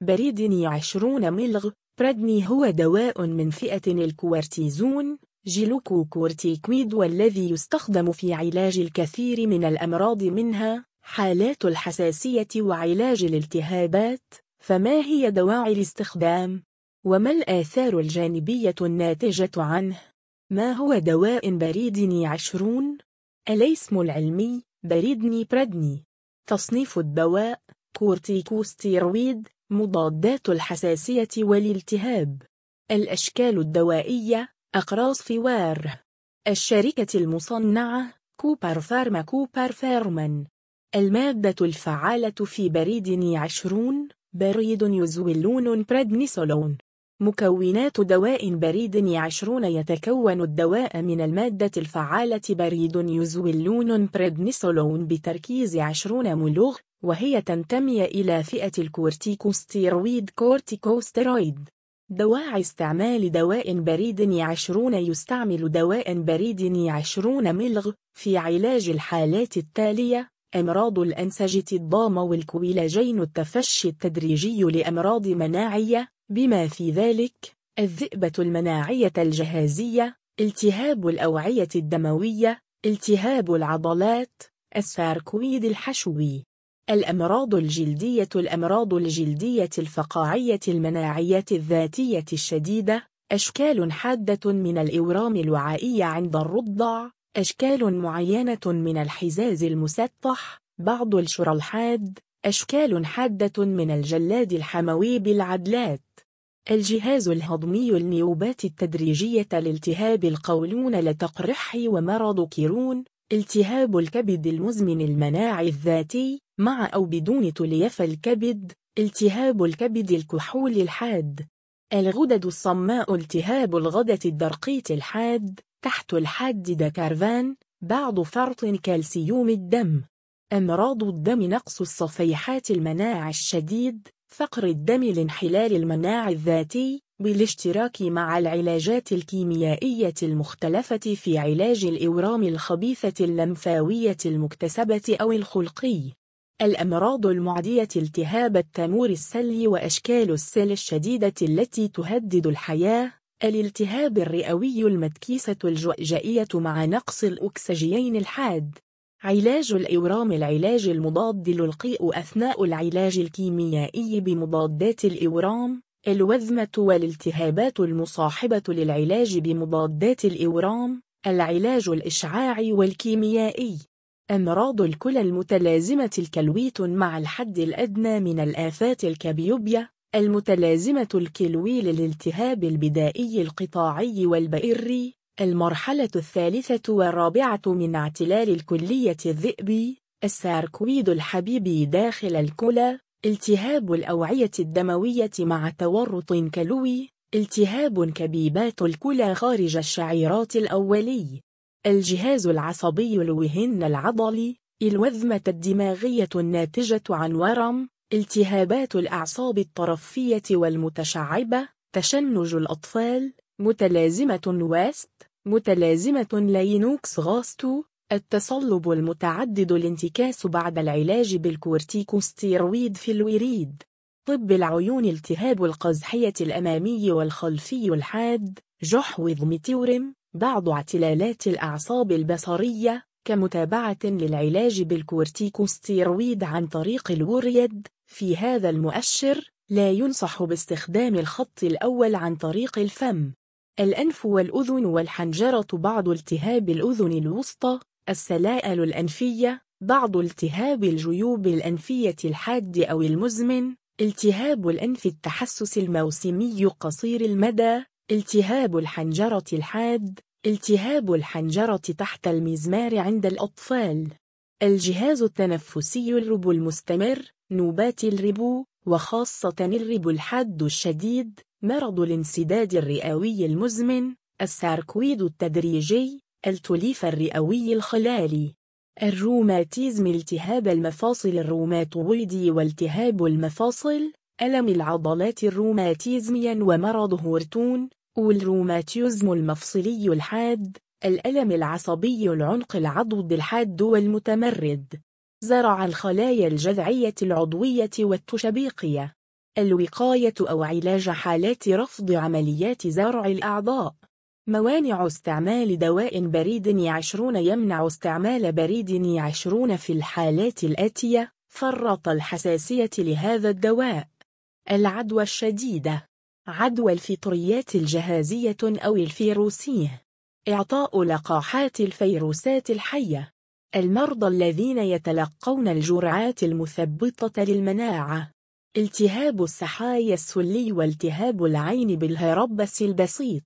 بريدني عشرون ملغ بريدني هو دواء من فئة الكورتيزون جلوكوكورتيكويد والذي يستخدم في علاج الكثير من الأمراض منها حالات الحساسية وعلاج الالتهابات فما هي دواعي الاستخدام؟ وما الآثار الجانبية الناتجة عنه؟ ما هو دواء بريدني عشرون؟ الاسم العلمي بريدني بريدني تصنيف الدواء كورتيكوستيرويد مضادات الحساسية والالتهاب. الأشكال الدوائية أقراص فوار الشركة المصنعة كوبر فارما كوبر فارما المادة الفعالة في بريدني عشرون بريدنيزولون بريدنيسولون مكونات دواء بريدني عشرون يتكون الدواء من المادة الفعالة بريدنيزولون بريدنيسولون بتركيز عشرون ملغ وهي تنتمي إلى فئة الكورتيكوستيرويد كورتيكوستيرويد. دواعي استعمال دواء بريدني عشرون يستعمل دواء بريدني عشرون ملغ في علاج الحالات التالية أمراض الأنسجة الضامة والكولاجين التفشي التدريجي لأمراض مناعية بما في ذلك الذئبة المناعية الجهازية التهاب الأوعية الدموية التهاب العضلات الساركويد الحشوي. الأمراض الجلدية الأمراض الجلدية الفقاعية المناعية الذاتية الشديدة أشكال حادة من الإورام الوعائية عند الرضع أشكال معينة من الحزاز المسطح بعض الشرى أشكال حادة من الجلاد الحموي بالعدلات. الجهاز الهضمي النيوبات التدريجية لالتهاب القولون لتقرح ومرض كيرون التهاب الكبد المزمن المناعي الذاتي مع أو بدون تليف الكبد التهاب الكبد الكحول الحاد. الغدد الصماء التهاب الغدة الدرقيت الحاد تحت الحاد دكارفان بعض فرط كالسيوم الدم. أمراض الدم نقص الصفيحات المناعة الشديد فقر الدم لانحلال المناعة الذاتي بالاشتراك مع العلاجات الكيميائية المختلفة في علاج الإورام الخبيثة اللمفاوية المكتسبة أو الخلقي. الأمراض المعدية التهاب التمور السلي وأشكال السل الشديدة التي تهدد الحياة. الالتهاب الرئوي المتكيسة الجؤجئية مع نقص الأكسجين الحاد. علاج الإورام العلاج المضاد للقيء أثناء العلاج الكيميائي بمضادات الإورام الوذمة والالتهابات المصاحبة للعلاج بمضادات الإورام العلاج الإشعاعي والكيميائي. أمراض الكلى المتلازمة الكلويت مع الحد الأدنى من الآفات الكبيوبيا المتلازمة الكلوي للالتهاب البدائي القطاعي والبئري المرحلة الثالثة والرابعة من اعتلال الكلية الذئبي الساركويد الحبيبي داخل الكلى التهاب الأوعية الدموية مع تورط كلوي التهاب كبيبات الكلى خارج الشعيرات الأولي. الجهاز العصبي الوهن العضلي الوذمة الدماغية الناتجة عن ورم التهابات الأعصاب الطرفية والمتشعبة تشنج الأطفال متلازمة ويست متلازمة لينوكس غاستو التصلب المتعدد الانتكاس بعد العلاج بالكورتيكوستيرويد في الوريد. طب العيون التهاب القزحية الأمامي والخلفي الحاد جحوظ ميتيورم بعض اعتلالات الأعصاب البصرية كمتابعة للعلاج بالكورتيكوستيرويد عن طريق الوريد. في هذا المؤشر لا ينصح باستخدام الخط الأول عن طريق الفم. الأنف والأذن والحنجرة بعض التهاب الأذن الوسطى السلائل الأنفية بعض التهاب الجيوب الأنفية الحاد أو المزمن التهاب الأنف التحسس الموسمي قصير المدى التهاب الحنجرة الحاد التهاب الحنجرة تحت المزمار عند الأطفال. الجهاز التنفسي الربو المستمر نوبات الربو وخاصة الربو الحاد الشديد مرض الانسداد الرئوي المزمن الساركويد التدريجي التليف الرئوي الخلالي. الروماتيزم التهاب المفاصل الروماتويدي والتهاب المفاصل ألم العضلات الروماتيزميا ومرض هورتون والروماتيزم المفصلي الحاد الألم العصبي العنق العضد الحاد والمتمرد. زرع الخلايا الجذعية العضوية والتشبيقية. الوقاية أو علاج حالات رفض عمليات زرع الأعضاء. موانع استعمال دواء بريد يعشرون يمنع استعمال بريد يعشرون في الحالات الآتية. فرط الحساسية لهذا الدواء. العدوى الشديدة. عدوى الفطريات الجهازية أو الفيروسية. إعطاء لقاحات الفيروسات الحية. المرضى الذين يتلقون الجرعات المثبطة للمناعة. التهاب السحايا السلي والتهاب العين بالهربس البسيط.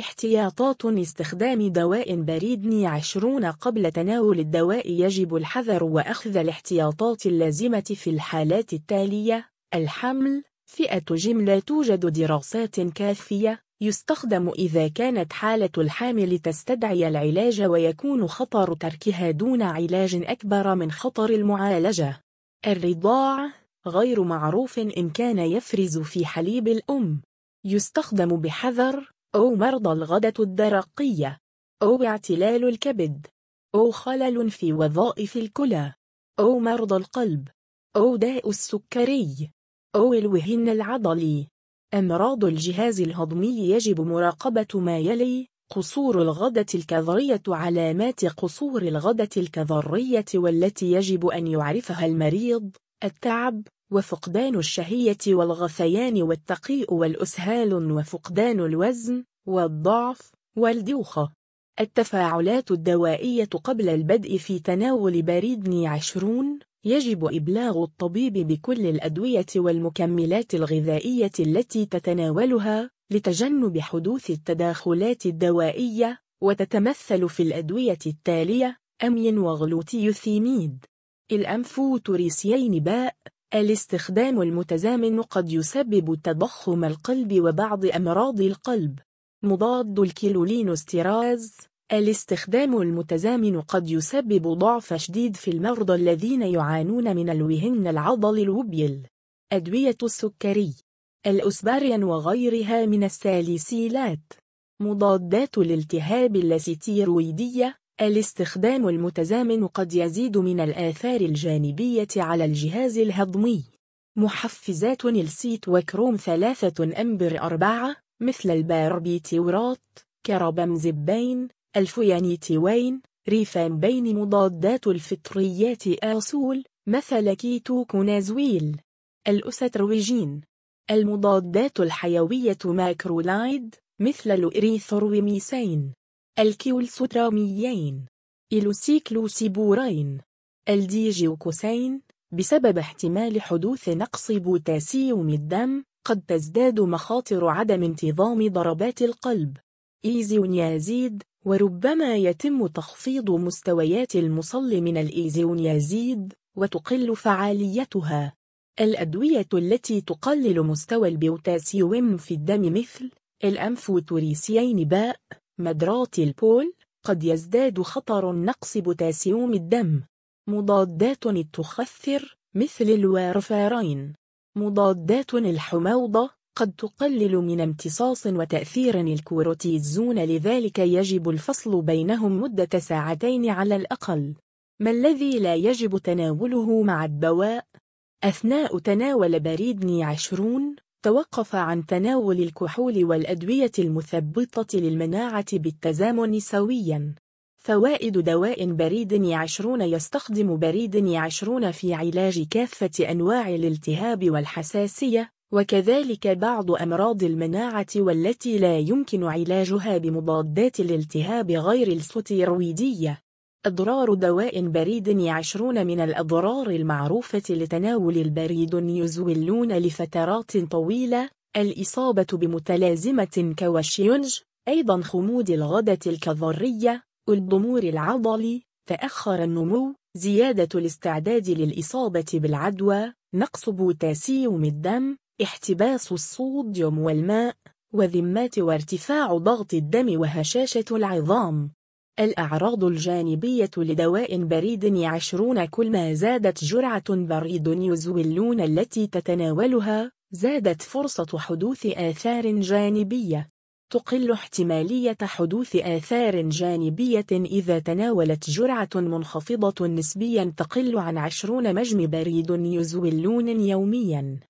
احتياطات استخدام دواء بريد عشرون قبل تناول الدواء يجب الحذر وأخذ الاحتياطات اللازمة في الحالات التالية. الحمل. فئة جيم لا توجد دراسات كافية. يستخدم إذا كانت حالة الحامل تستدعي العلاج ويكون خطر تركها دون علاج أكبر من خطر المعالجة. الرضاع. غير معروف إن كان يفرز في حليب الأم. يستخدم بحذر أو مرضى الغدة الدرقية أو اعتلال الكبد أو خلل في وظائف الكلى أو مرضى القلب أو داء السكري أو الوهن العضلي. أمراض الجهاز الهضمي يجب مراقبة ما يلي قصور الغدة الكظرية علامات قصور الغدة الكظرية والتي يجب أن يعرفها المريض التعب وفقدان الشهية والغثيان والتقيء والأسهال وفقدان الوزن والضعف والدوخة التفاعلات الدوائية قبل البدء في تناول بريد عشرون يجب إبلاغ الطبيب بكل الأدوية والمكملات الغذائية التي تتناولها لتجنب حدوث التداخلات الدوائية وتتمثل في الأدوية التالية أمين وغلوتيوثيميد الأنفوتوريسيين باء الاستخدام المتزامن قد يسبب تضخم القلب وبعض أمراض القلب. مضاد الكيلولينوستيراز. الاستخدام المتزامن قد يسبب ضعف شديد في المرضى الذين يعانون من الوهن العضل الوبيل. أدوية السكري. الأسباريان وغيرها من الساليسيلات مضادات الالتهاب اللاسيتيرويدية. الاستخدام المتزامن قد يزيد من الآثار الجانبية على الجهاز الهضمي. محفزات السيت وكروم ثلاثة أمبر أربعة مثل الباربيتيورات كربمزبين الفيانيتيوين ريفان بين مضادات الفطريات آصول مثل كيتوكونازويل. الأسترويجين المضادات الحيوية ماكرولايد مثل الإريثروميسين. الكولسترامين السيكلوسبورين الديجوكسين. بسبب احتمال حدوث نقص بوتاسيوم الدم قد تزداد مخاطر عدم انتظام ضربات القلب. إيزونيازيد. وربما يتم تخفيض مستويات المصل من الإيزونيازيد وتقل فعاليتها. الأدوية التي تقلل مستوى البوتاسيوم في الدم مثل الأمفوتيريسين باء. مدرات البول قد يزداد خطر نقص بوتاسيوم الدم. مضادات التخثر مثل الوارفارين. مضادات الحموضة قد تقلل من امتصاص وتأثير الكوروتيزون لذلك يجب الفصل بينهم مدة ساعتين على الأقل. ما الذي لا يجب تناوله مع الدواء؟ أثناء تناول بريد عشرون توقف عن تناول الكحول والأدوية المثبطة للمناعة بالتزامن سوياً. فوائد دواء بريد عشرون يستخدم بريد عشرون في علاج كافة أنواع الالتهاب والحساسية، وكذلك بعض أمراض المناعة والتي لا يمكن علاجها بمضادات الالتهاب غير الستيرويدية. أضرار دواء بريدني عشرون من الأضرار المعروفة لتناول البريدنيزولون لفترات طويلة الإصابة بمتلازمة كوشينج أيضا خمود الغدة الكظرية الضمور العضلي تأخر النمو زيادة الاستعداد للإصابة بالعدوى نقص بوتاسيوم الدم احتباس الصوديوم والماء وذمات وارتفاع ضغط الدم وهشاشة العظام. الأعراض الجانبية لدواء بريد عشرون كل ما زادت جرعة بريد يزولون التي تتناولها زادت فرصة حدوث آثار جانبية. تقل احتمالية حدوث آثار جانبية إذا تناولت جرعة منخفضة نسبيا تقل عن عشرون مجم بريد يزولون يوميا.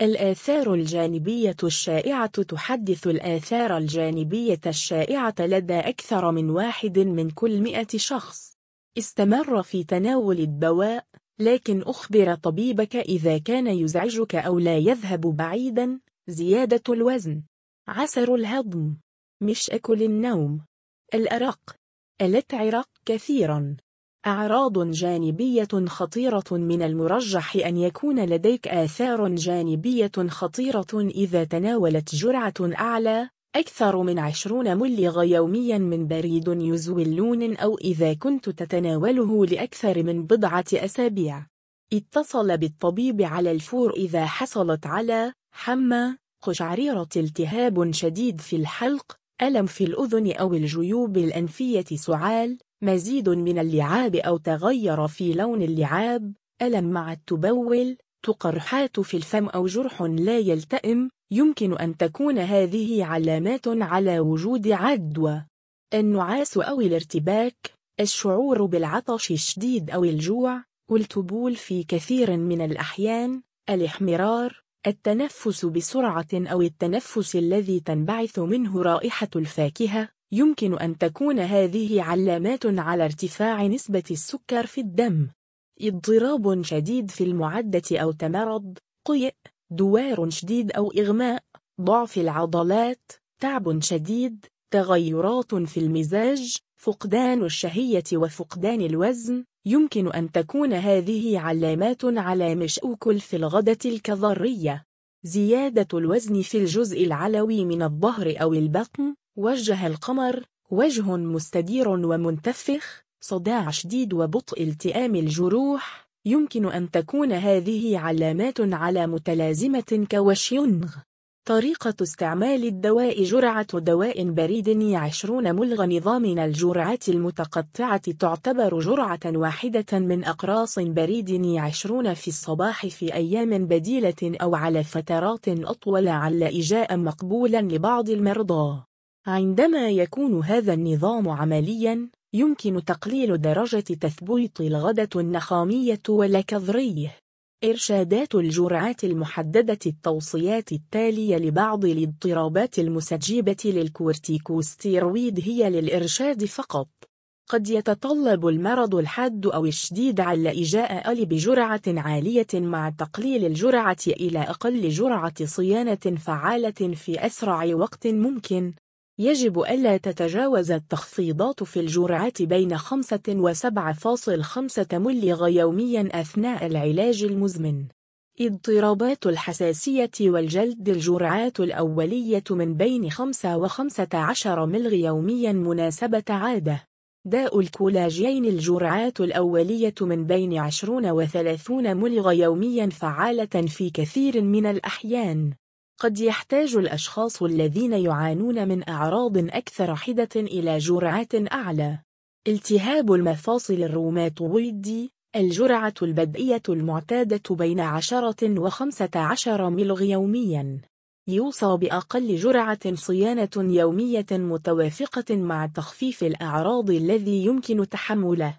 الآثار الجانبية الشائعة تحدث الآثار الجانبية الشائعة لدى أكثر من واحد من كل مئة شخص. استمر في تناول الدواء لكن أخبر طبيبك إذا كان يزعجك أو لا يذهب بعيدا زيادة الوزن. عسر الهضم. مشاكل النوم. الأرق. الاتعرق كثيرا. أعراض جانبية خطيرة من المرجح أن يكون لديك آثار جانبية خطيرة إذا تناولت جرعة أعلى أكثر من عشرون ملغ يوميا من بريد يزوي اللون أو إذا كنت تتناوله لأكثر من بضعة أسابيع. اتصل بالطبيب على الفور إذا حصلت على حمى قشعريرة التهاب شديد في الحلق ألم في الأذن أو الجيوب الأنفية سعال مزيد من اللعاب أو تغير في لون اللعاب ألم مع التبول تقرحات في الفم أو جرح لا يلتئم يمكن أن تكون هذه علامات على وجود عدوى. النعاس أو الارتباك الشعور بالعطش الشديد أو الجوع والتبول في كثير من الأحيان الاحمرار التنفس بسرعة أو التنفس الذي تنبعث منه رائحة الفاكهة. يمكن أن تكون هذه علامات على ارتفاع نسبة السكر في الدم. اضطراب شديد في المعدة أو تمرض قيء دوار شديد أو إغماء ضعف العضلات تعب شديد تغيرات في المزاج فقدان الشهية وفقدان الوزن. يمكن أن تكون هذه علامات على مشؤكل في الغدة الكظرية. زيادة الوزن في الجزء العلوي من الظهر أو البطن وجه القمر وجه مستدير ومنتفخ صداع شديد وبطء التئام الجروح. يمكن أن تكون هذه علامات على متلازمة كوشيونغ. طريقة استعمال الدواء جرعة دواء بريد عشرون ملغ نظامنا الجرعات المتقطعة تعتبر جرعة واحدة من أقراص بريد عشرون في الصباح في أيام بديلة أو على فترات أطول عل إجاء مقبولا لبعض المرضى. عندما يكون هذا النظام عمليا يمكن تقليل درجة تثبيط الغدة النخامية والكظري إرشادات الجرعات المحددة التوصيات التالية لبعض الاضطرابات المستجيبة للكورتيكوستيرويد هي للإرشاد فقط. قد يتطلب المرض الحاد أو الشديد على إجاء بجرعة عالية مع تقليل الجرعة إلى أقل جرعة صيانة فعالة في أسرع وقت ممكن. يجب ألا تتجاوز التخفيضات في الجرعات بين 5 و 7.5 ملغ يوميا أثناء العلاج المزمن. اضطرابات الحساسية والجلد الجرعات الأولية من بين 5 و 15 ملغ يوميا مناسبة عادة. داء الكولاجين الجرعات الأولية من بين 20 و 30 ملغ يوميا فعالة في كثير من الأحيان. قد يحتاج الأشخاص الذين يعانون من أعراض أكثر حدة إلى جرعات أعلى. التهاب المفاصل الروماتويدي الجرعة البدئية المعتادة بين 10 و 15 ملغ يومياً. يوصى بأقل جرعة صيانة يومية متوافقة مع تخفيف الأعراض الذي يمكن تحمله.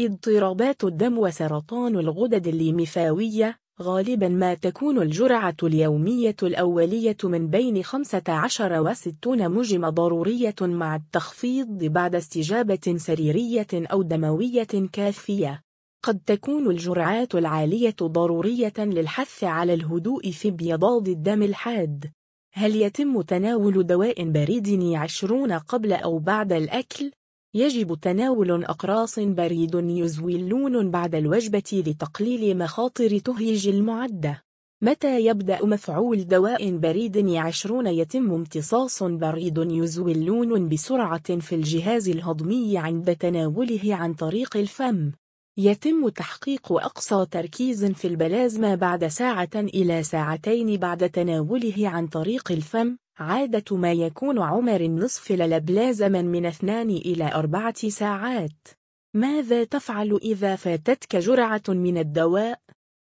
اضطرابات الدم وسرطان الغدد الليمفاوية غالبا ما تكون الجرعة اليومية الأولية من بين 15 و 60 مجم ضرورية مع التخفيض بعد استجابة سريرية أو دموية كافية. قد تكون الجرعات العالية ضرورية للحث على الهدوء في بيضاد الدم الحاد. هل يتم تناول دواء بريد عشرون قبل أو بعد الأكل؟ يجب تناول أقراص بريد يزوي اللون بعد الوجبة لتقليل مخاطر تهيج المعدة. متى يبدأ مفعول دواء بريد عشرون يتم امتصاص بريد يزوي اللون بسرعة في الجهاز الهضمي عند تناوله عن طريق الفم. يتم تحقيق أقصى تركيز في البلازما بعد ساعة إلى ساعتين بعد تناوله عن طريق الفم عادة ما يكون عمر النصف للبلازما من اثنان إلى أربعة ساعات ماذا تفعل إذا فاتتك جرعة من الدواء؟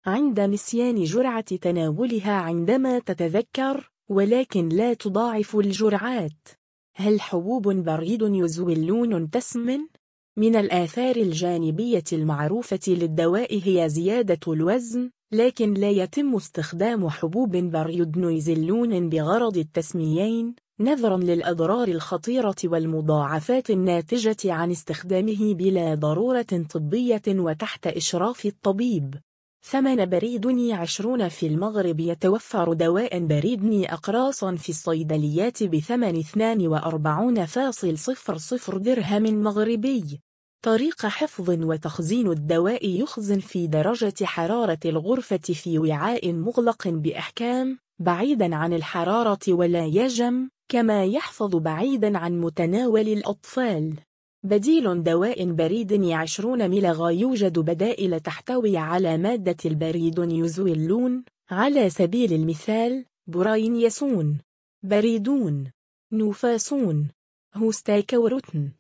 عند نسيان جرعة تناولها عندما تتذكر ولكن لا تضاعف الجرعات هل حبوب بريد يزوي اللون تسمن؟ من الآثار الجانبية المعروفة للدواء هي زيادة الوزن لكن لا يتم استخدام حبوب بريودنويزلون بغرض التسميين نظرا للأضرار الخطيرة والمضاعفات الناتجة عن استخدامه بلا ضرورة طبية وتحت إشراف الطبيب. ثمن بريدني عشرون في المغرب يتوفر دواء بريدني أقراص في الصيدليات بثمن 42.00 درهم مغربي. طريق حفظ وتخزين الدواء يخزن في درجة حرارة الغرفة في وعاء مغلق بإحكام بعيدا عن الحرارة ولا يجم كما يحفظ بعيدا عن متناول الأطفال. بديل دواء بريد عشرون ملغ يوجد بدائل تحتوي على مادة البريد يزولون على سبيل المثال براين يسون بريدون نوفاسون هوستاكوروتن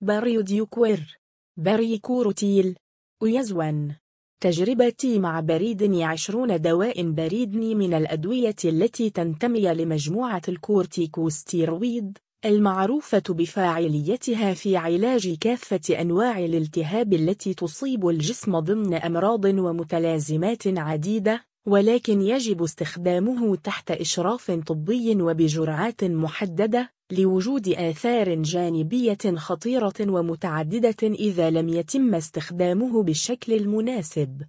بريوديوكوير. بريكوروتيل ويزون تجربتي مع بريدني عشرون دواء بريدني من الأدوية التي تنتمي لمجموعة الكورتيكوستيرويد المعروفة بفاعليتها في علاج كافة أنواع الالتهاب التي تصيب الجسم ضمن أمراض ومتلازمات عديدة ولكن يجب استخدامه تحت إشراف طبي وبجرعات محددة لوجود آثار جانبية خطيرة ومتعددة إذا لم يتم استخدامه بالشكل المناسب.